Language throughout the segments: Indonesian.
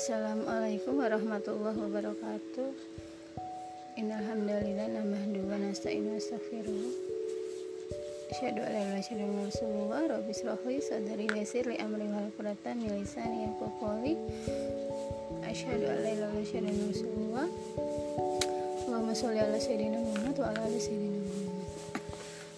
Assalamualaikum warahmatullahi wabarakatuh. Innalhamdulillah nahmadu wa nasta'inu wa nastaghfiruh. Asyhadu an la ilaha illallah rasulullah rabbi israh li sadri wa yassir li amri wa qurratan min lisani yafqahu qawli. Asyhadu an la ilaha illallah rasulullah. Allahumma sholli ala sayyidina Muhammad wa ala ali sayyidina Muhammad.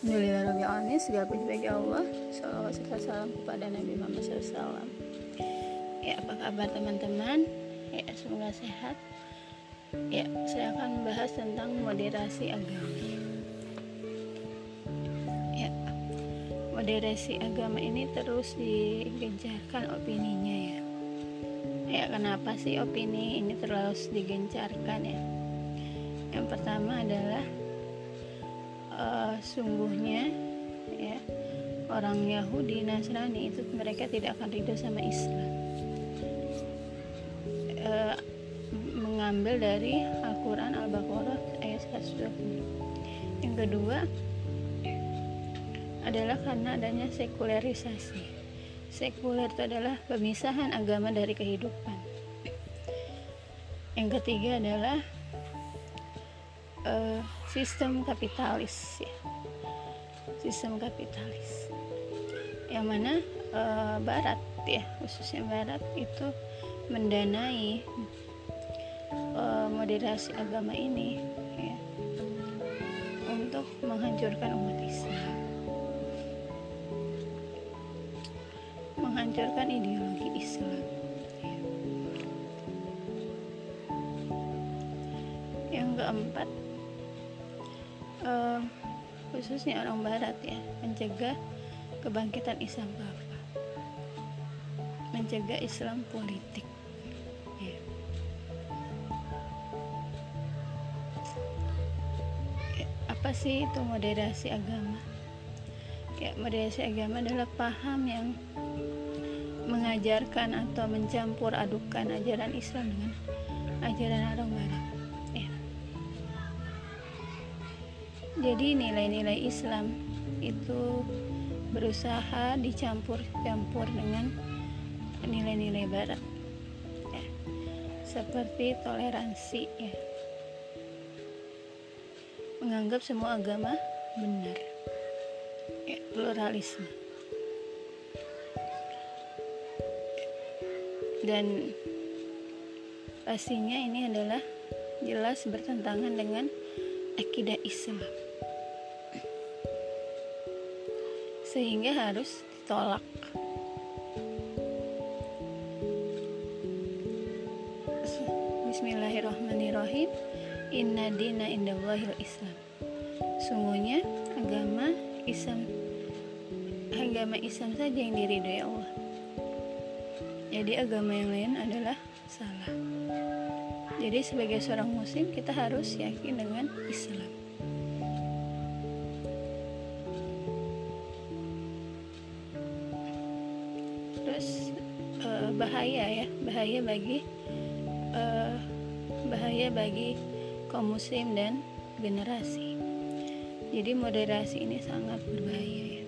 Alhamdulillah rabbil alamin segala puji bagi Allah. Salawat serta salam kepada Nabi Muhammad SAW. Ya, apa kabar teman-teman? Ya, semoga sehat. Ya, saya akan membahas tentang moderasi agama. Ya, moderasi agama ini terus digencarkan opininya ya. Ya, kenapa sih opini ini terus digencarkan ya? Yang pertama adalah uh, sungguhnya ya orang Yahudi Nasrani itu mereka tidak akan ridho sama Islam uh, mengambil dari Al-Quran Al-Baqarah ayat 120 yang kedua adalah karena adanya sekulerisasi sekuler itu adalah pemisahan agama dari kehidupan. Yang ketiga adalah uh, sistem kapitalis ya. Sistem kapitalis. Yang mana uh, barat ya khususnya barat itu mendanai uh, moderasi agama ini ya, untuk menghancurkan umat Islam. Menghancurkan ideologi Islam ya. yang keempat uh, khususnya orang barat ya mencegah kebangkitan Islam apa? Mencegah Islam politik apa sih itu moderasi agama ya moderasi agama adalah paham yang mengajarkan atau mencampur adukan ajaran Islam dengan ajaran orang barat ya. jadi nilai-nilai Islam itu berusaha dicampur-campur dengan nilai-nilai barat ya. seperti toleransi ya menganggap semua agama benar. Ya, pluralisme. Dan pastinya ini adalah jelas bertentangan dengan akidah Islam. Sehingga harus ditolak. Bismillahirrahmanirrahim Inna dina indallahil Islam. Sungguhnya agama Islam. Agama Islam saja yang diridhoi Allah. Jadi agama yang lain adalah salah. Jadi sebagai seorang muslim kita harus yakin dengan Islam. Terus eh, bahaya ya. Bahaya bagi eh, bahaya bagi kaum muslim dan generasi jadi moderasi ini sangat berbahaya ya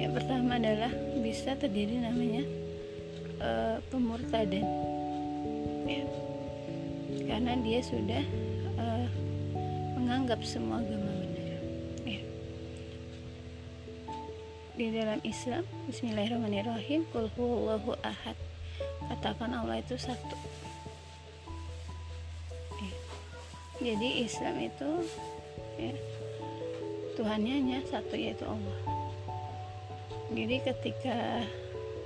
yang pertama adalah bisa terjadi namanya uh, pemurtadan ya. karena dia sudah uh, menganggap semua agama benar ya. di dalam Islam Bismillahirrahmanirrahim Qul ahad katakan Allah itu satu jadi Islam itu ya Tuhannya hanya satu yaitu Allah. Jadi ketika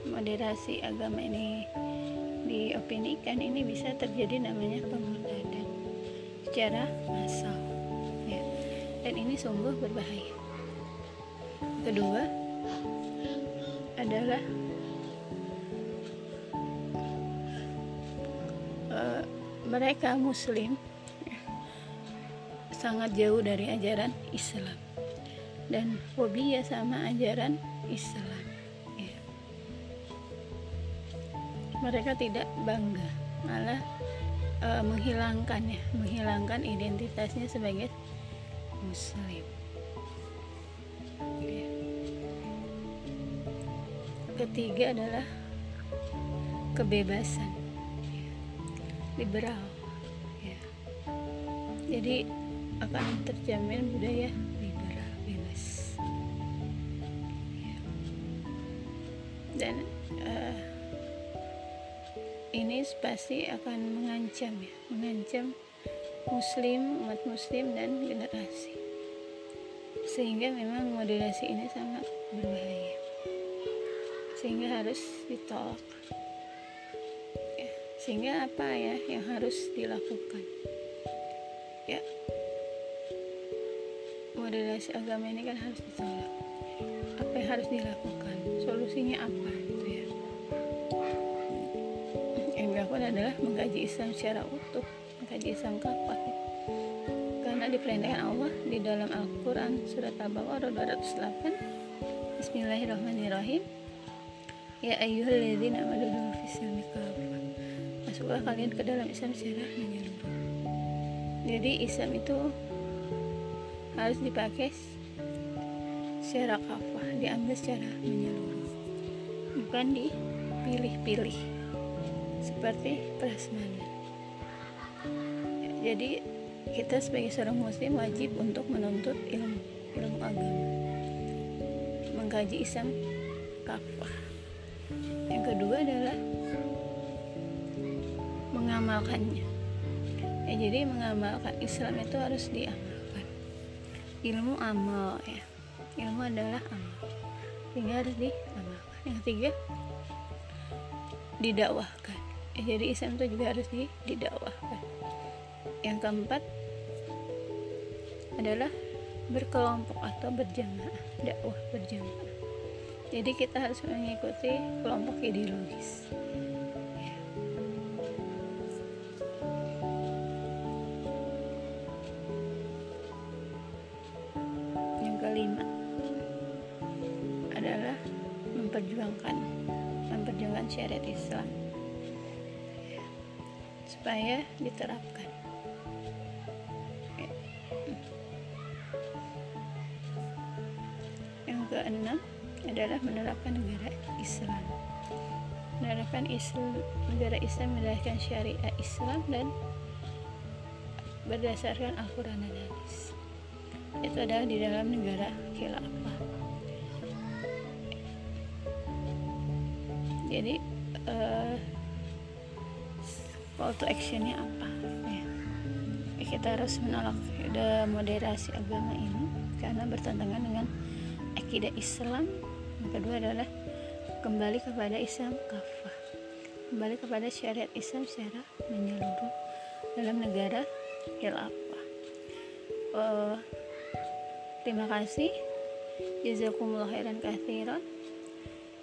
moderasi agama ini diopinikan ini bisa terjadi namanya pemurtadan secara massal ya. Dan ini sungguh berbahaya. Kedua adalah uh, mereka muslim sangat jauh dari ajaran Islam dan fobia sama ajaran Islam ya. mereka tidak bangga malah e, menghilangkan ya menghilangkan identitasnya sebagai muslim ketiga adalah kebebasan ya. liberal ya. jadi akan terjamin budaya liberal bebas. Ya. dan uh, ini pasti akan mengancam ya mengancam muslim umat muslim dan generasi. Sehingga memang moderasi ini sangat berbahaya. Sehingga harus ditolak. Ya, sehingga apa ya yang harus dilakukan? Ya moderasi agama ini kan harus ditolak apa yang harus dilakukan? Solusinya apa gitu ya? Yang dilakukan adalah mengkaji Islam secara utuh mengkaji Islam kapan? Karena diperintahkan Allah di dalam Al-Quran surat Al-Baqarah 208 Bismillahirrahmanirrahim. Ya ayyuhalladzina amanu kafah Masuklah kalian ke dalam Islam secara menyeluruh. Jadi Islam itu harus dipakai secara kafah Diambil secara menyeluruh. Bukan dipilih-pilih Seperti prasmanan. Jadi kita sebagai seorang muslim wajib untuk menuntut ilmu ilmu agama. Mengkaji Islam kafah. Yang kedua adalah mengamalkannya. Ya jadi mengamalkan Islam itu harus diamalkan ilmu amal ya. Ilmu adalah amal. Sehingga harus diamalkan. Yang ketiga didakwahkan. Ya, jadi Islam itu juga harus didakwahkan. Yang keempat adalah berkelompok atau berjamaah dakwah berjamaah. Jadi kita harus mengikuti kelompok ideologis memperjuangkan memperjuangkan syariat Islam. Supaya diterapkan. Keenam adalah menerapkan negara Islam. Menerapkan Islam negara Islam menerapkan syariat Islam dan berdasarkan Al-Quran dan Hadis. Itu adalah di dalam negara khilafah jadi uh, call to actionnya apa? Ya. kita harus menolak moderasi agama ini karena bertentangan dengan akidah Islam. Yang kedua adalah kembali kepada Islam kafah. Kembali kepada syariat Islam secara menyeluruh dalam negara khilafah. Uh, terima kasih. Jazakumullah khairan kathiran